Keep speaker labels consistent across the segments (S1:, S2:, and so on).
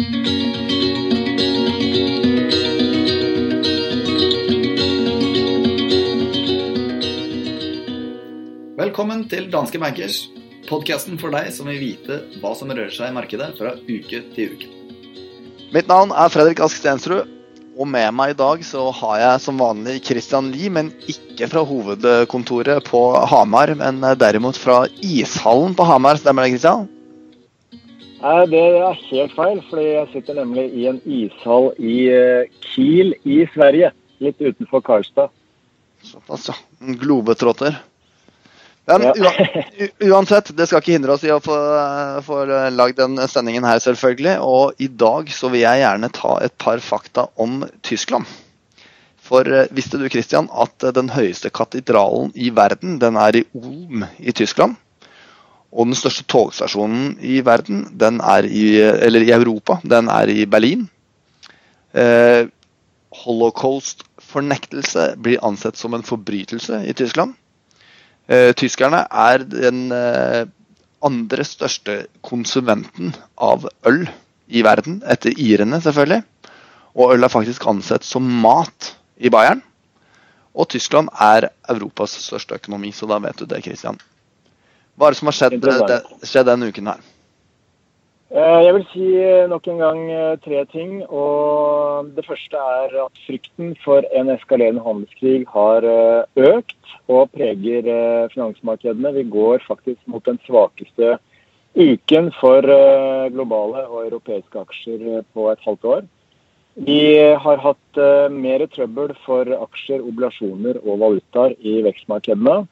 S1: Velkommen til Danske Bankers, podkasten for deg som vil vite hva som rører seg i markedet fra uke til uke.
S2: Mitt navn er Fredrik Ask Stensrud, og med meg i dag så har jeg som vanlig Christian Lie, men ikke fra hovedkontoret på Hamar, men derimot fra ishallen på Hamar. Stemmer det, Christian?
S3: Nei, Det er helt feil, fordi jeg sitter nemlig i en ishall i eh, Kiel i Sverige. Litt utenfor Karlstad.
S2: Såpass, ja. En globetrotter. Men
S3: Ja.
S2: uansett, det skal ikke hindre oss i å få, få lagd den sendingen her, selvfølgelig. Og i dag så vil jeg gjerne ta et par fakta om Tyskland. For eh, visste du Christian, at eh, den høyeste katedralen i verden, den er i Ulm i Tyskland? Og den største togstasjonen i verden, den er i, eller i Europa, den er i Berlin. Eh, Holocaust-fornektelse blir ansett som en forbrytelse i Tyskland. Eh, tyskerne er den eh, andre største konsumenten av øl i verden, etter irene selvfølgelig. Og øl er faktisk ansett som mat i Bayern. Og Tyskland er Europas største økonomi, så da vet du det, Christian. Hva er det som har skjedd, det, skjedd denne uken her?
S3: Eh, Jeg vil si eh, nok en gang eh, tre ting. og Det første er at frykten for en eskalerende handelskrig har eh, økt og preger eh, finansmarkedene. Vi går faktisk mot den svakeste uken for eh, globale og europeiske aksjer eh, på et halvt år. Vi har hatt eh, mer trøbbel for aksjer, oblasjoner og valutaer i vekstmarkedene.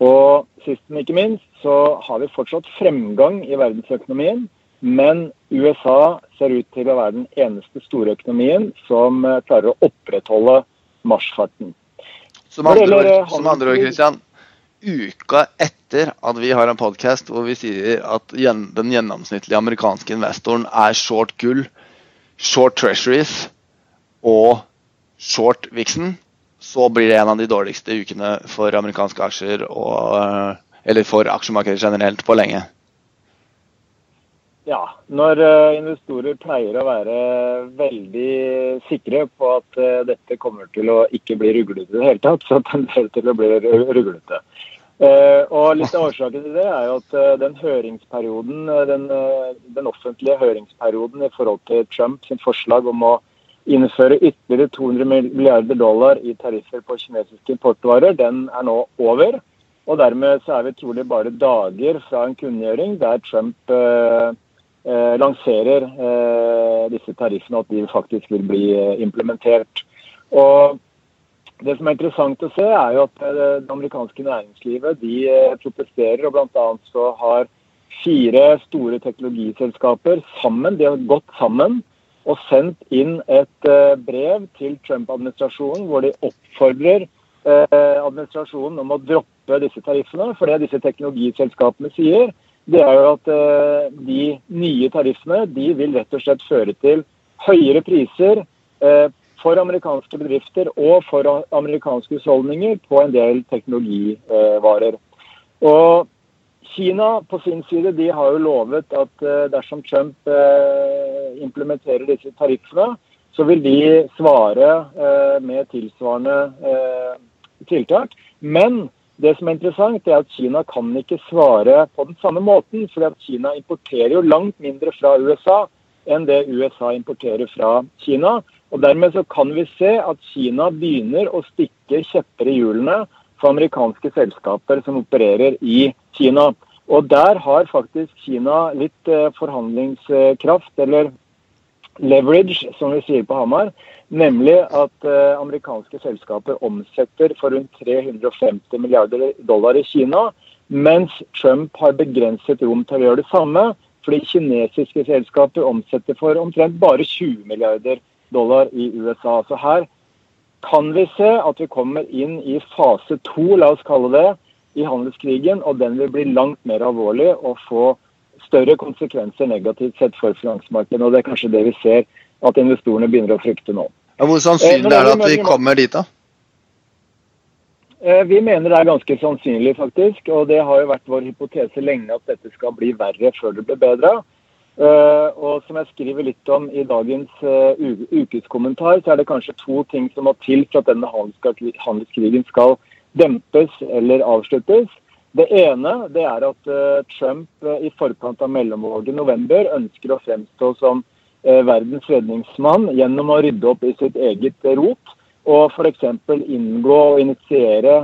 S3: Og sist, men ikke minst, så har vi fortsatt fremgang i verdensøkonomien. Men USA ser ut til å være den eneste store økonomien som eh, klarer å opprettholde marsjfarten.
S2: Som andre, ord, som andre ord, Christian. Uka etter at vi har en podkast hvor vi sier at den gjennomsnittlige amerikanske investoren er short gull, short treasuries og short Vixen, så blir det en av de dårligste ukene for amerikanske aksjer og eh, Eller for aksjemarkedet generelt på lenge.
S3: Ja, når eh, investorer pleier å være veldig sikre på at eh, dette kommer til å ikke bli ruglete i det hele tatt, så tenderer det til å bli ru- ruglete. Eh, og litt av årsaken til det er jo at den høringsperioden, den, den offentlige høringsperioden i forhold til Trump sin forslag om å innføre ytterligere 200 milliarder dollar i tariffer på kinesiske importvarer, den er nå over. Og dermed så er vi trolig bare dager fra en kunngjøring der Trump eh, eh, lanserer eh, disse tariffene, at de faktisk vil bli eh, implementert. Og det som er interessant å se, er jo at eh, det amerikanske næringslivet de eh, protesterer. og Blant annet så har fire store teknologiselskaper sammen, de har gått sammen og sendt inn et brev til Trump-administrasjonen hvor de oppfordrer administrasjonen om å droppe disse tariffene. For det disse teknologiselskapene sier, det er jo at eh, de nye tariffene de vil rett og slett føre til høyere priser eh, for amerikanske bedrifter og for amerikanske husholdninger på en del teknologivarer. Og Kina på sin side de har jo lovet at eh, dersom Trump eh, implementerer disse tariffene, så vil de svare eh, med tilsvarende eh, tiltak. Men det som er interessant, er at Kina kan ikke svare på den samme måten. at Kina importerer jo langt mindre fra USA enn det USA importerer fra Kina. Og Dermed så kan vi se at Kina begynner å stikke kjepper i hjulene for amerikanske selskaper som opererer i Kina. Og Der har faktisk Kina litt eh, forhandlingskraft, eller leverage, som vi sier på Hamar. Nemlig at eh, amerikanske selskaper omsetter for rundt 350 milliarder dollar i Kina, mens Trump har begrenset rom til å gjøre det samme, fordi kinesiske selskaper omsetter for omtrent bare 20 milliarder dollar i USA. Så her kan vi se at vi kommer inn i fase to, la oss kalle det, i handelskrigen, og den vil bli langt mer alvorlig og få større konsekvenser negativt sett for finansmarkedet. Og det er kanskje det vi ser at investorene begynner å frykte nå.
S2: Ja, hvor
S3: Eh,
S2: sannsynlig er det at vi kommer dit, da?
S3: Eh, Vi mener det er ganske sannsynlig, faktisk. Og det har jo vært vår hypotese lenge at dette skal bli verre før det blir bedre. Uh, og som jeg skriver litt om i dagens ukeskommentar, så er det kanskje to ting som må til for at denne handelskrigen skal dempes eller avsluttes. Det ene det er at Trump i forkant av mellomvalget i november ønsker å fremstå som verdens redningsmann gjennom å rydde opp i sitt eget rot. Og f.eks. inngå og initiere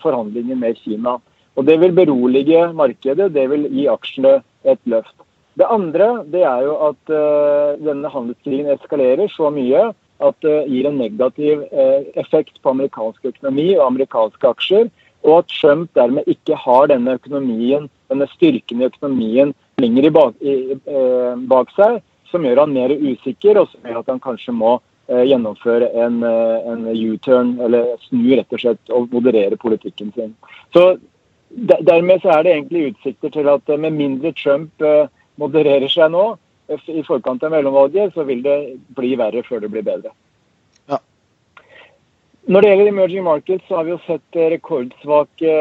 S3: forhandlinger med Kina. Og Det vil berolige markedet, det vil gi aksjene et løft. Det andre det er jo at eh, denne handelskrigen eskalerer så mye at det gir en negativ eh, effekt på amerikansk økonomi og amerikanske aksjer. Og at Trump dermed ikke har denne økonomien, denne styrken i økonomien lenger bak, i, uh, bak seg, som gjør han mer usikker, og som gjør at han kanskje må gjennomføre en, en U-turn, eller snu rett og slett og moderere politikken sin. Så Dermed så er det egentlig utsikter til at med mindre Trump modererer seg nå, i forkant av mellomvalget, så vil det bli verre før det blir bedre. Ja. Når det gjelder emerging markets, så har vi jo sett rekordsvake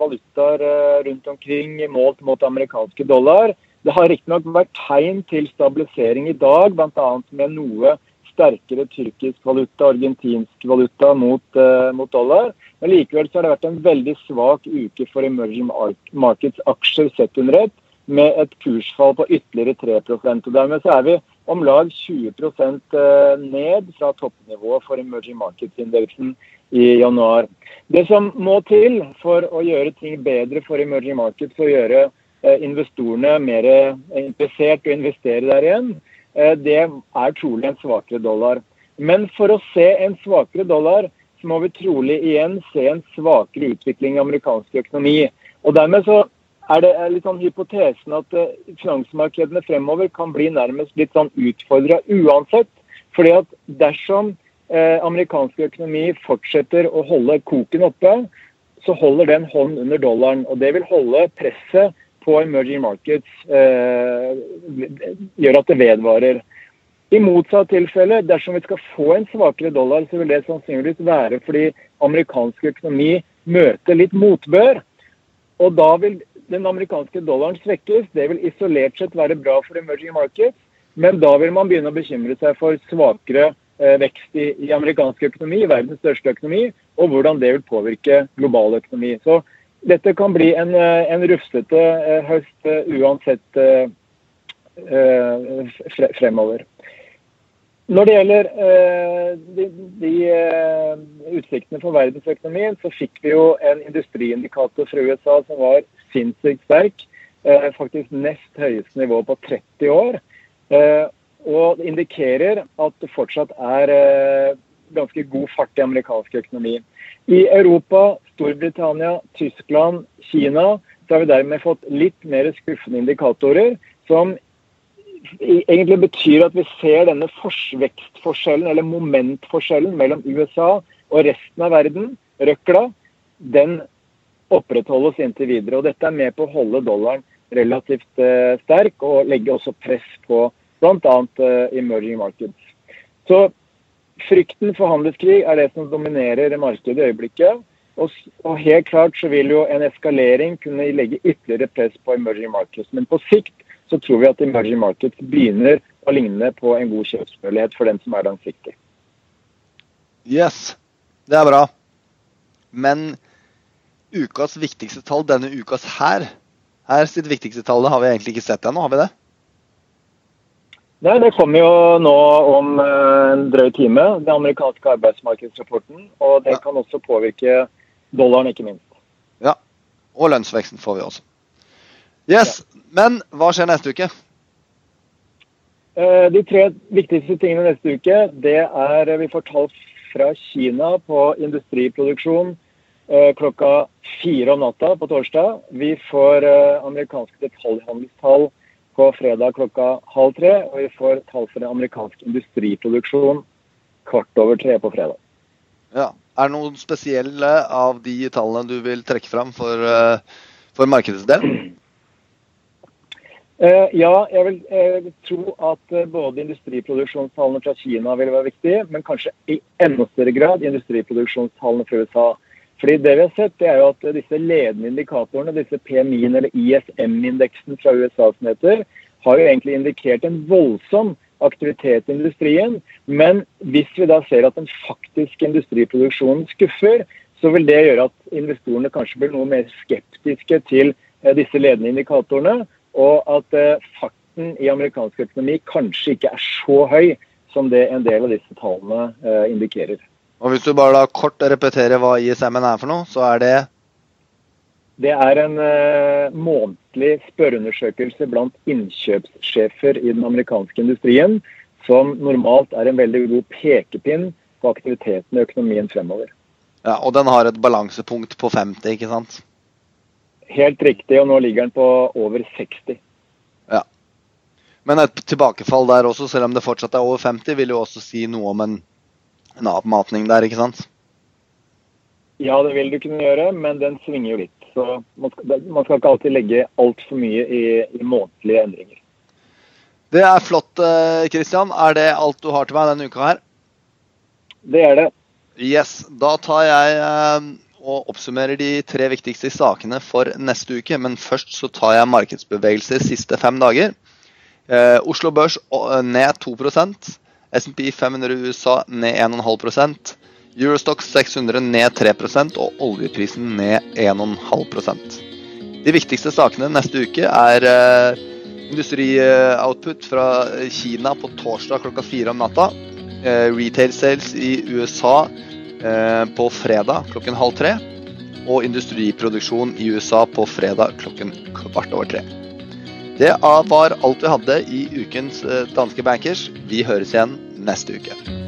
S3: valutaer eh, rundt omkring målt mot amerikanske dollar. Det har riktignok vært tegn til stabilisering i dag, bl.a. med noe sterkere tyrkisk valuta, argentinsk valuta mot, uh, mot, dollar. Men likevel så har det vært en veldig svak uke for emerging markets aksjer sett under ett med et kursfall på ytterligere 3% og Dermed så er vi om lag 20 eh, ned fra toppnivået for emerging markets-indeksen i januar. Det som må til for å gjøre ting bedre for emerging markets å gjøre investorene mer interessert å investere der igjen, eh, det er trolig en svakere dollar. Men for å se en svakere dollar, så må vi trolig igjen se en svakere utvikling i amerikansk økonomi. Og dermed så er det litt sånn hypotesen at finansmarkedene fremover kan bli nærmest litt sånn utfordra uansett. fordi at dersom amerikansk økonomi fortsetter å holde koken oppe, så holder den hånd under dollaren. Og det vil holde presset på emerging markets uh, gjør at det vedvarer. I motsatt tilfelle, dersom vi skal få en svakere dollar, så vil det sannsynligvis være fordi amerikansk økonomi møter litt motbør. Og da vil den amerikanske dollaren svekkes. Det vil isolert sett være bra for emerging markets, men da vil man begynne å bekymre seg for svakere eh, vekst i, i, amerikansk økonomi, verdens største økonomi, og hvordan det vil påvirke global økonomi. Så dette kan bli en, eh, en rufsete eh, høst eh, uansett eh, fremover. Når det gjelder de, de utsiktene for verdensøkonomien, så fikk vi jo en industriindikator fra USA som var sinnssykt sterk. Faktisk nest høyeste nivå på 30 år. Og indikerer at det fortsatt er ganske god fart i amerikansk økonomi. I Europa, Storbritannia, Tyskland, Kina så har vi dermed fått litt mer skuffende indikatorer som egentlig betyr at vi ser denne vekstforskjellen, eller momentforskjellen mellom USA og resten av verden, røkla, den opprettholdes inntil videre. og Dette er med på å holde dollaren relativt uh, sterk og legge også press på bl.a. Uh, emerging markets. Så Frykten for handelskrig er det som dominerer markedet i øyeblikket. Og, og, helt klart så vil jo en eskalering kunne legge ytterligere press på emerging markets. Men på sikt så tror vi at emerging markets begynner å ligne på en god kjøpsmulighet for den som er langsiktig.
S2: Yes, det er bra. Men ukas viktigste tall denne ukas her, her sitt viktigste tall har vi egentlig ikke sett ennå, har vi det?
S3: Nei, Det kommer jo nå om eh, en drøy time, den amerikanske arbeidsmarkedsrapporten. Og det ja. kan også påvirke dollaren, ikke minst.
S2: Ja, og lønnsveksten får vi også. Yes, ja. Men hva skjer neste uke?
S3: Eh, de tre viktigste tingene neste uke, det er vi får tall fra Kina på industriproduksjon eh, klokka fire om natta på torsdag. Vi får eh, amerikanske detaljhandelstall på fredag klokka halv tre. Og vi får tall for den amerikanske industriproduksjon kvart over tre på fredag.
S2: Ja. Er det noen spesielle av de tallene du vil trekke fram for, for markedets del?
S3: Uh, ja, jeg vil uh, tro at uh, både industriproduksjonstallene fra Kina vil være viktige, men kanskje i enda større grad industriproduksjonstallene fra USA. Fordi det vi har sett, det er jo at disse ledende indikatorene, disse PMI-ene eller ISM-indeksen fra USA som heter, har jo egentlig indikert en voldsom aktivitet i industrien. Men hvis vi da ser at den faktiske industriproduksjonen skuffer, så vil det gjøre at investorene kanskje blir noe mer skeptiske til eh, disse ledende indikatorene, og at eh, farten i amerikansk økonomi kanskje ikke er så høy som det en del av disse tallene eh, indikerer.
S2: Og Hvis du bare da kort repeterer hva ISM-en er for noe, så er det
S3: Det er en uh, månedlig spørreundersøkelse blant innkjøpssjefer i den amerikanske industrien, som normalt er en veldig god pekepinn på aktiviteten i økonomien fremover.
S2: Ja, Og den har et balansepunkt på 50, ikke sant?
S3: Helt riktig, og nå ligger den på over 60.
S2: Ja. Men et tilbakefall der også, selv om det fortsatt er over 50, vil jo også si noe om en, en avmatning der, ikke sant?
S3: Ja, det vil du kunne gjøre, men den svinger jo litt. Så man skal, man skal ikke alltid legge altfor mye i, i månedlige endringer.
S2: Det er flott, Kristian. Eh, er det alt du har til meg denne uka her?
S3: Det er det.
S2: Yes. Da tar jeg eh, og oppsummerer de tre viktigste sakene for neste uke. Men først så tar jeg markedsbevegelser siste fem dager. Eh, Oslo Børs ned 2 SMP 500 i USA ned 1,5% Eurostox 600 ned 3% og oljeprisen ned 1,5% De viktigste sakene neste uke er eh, industrioutput fra Kina på torsdag klokka fire om natta. Eh, retail sales i USA eh, på fredag klokken halv tre. Og industriproduksjon i USA på fredag klokken kvart over tre. Det var alt vi hadde i ukens Danske Bankers. Vi høres igjen neste uke.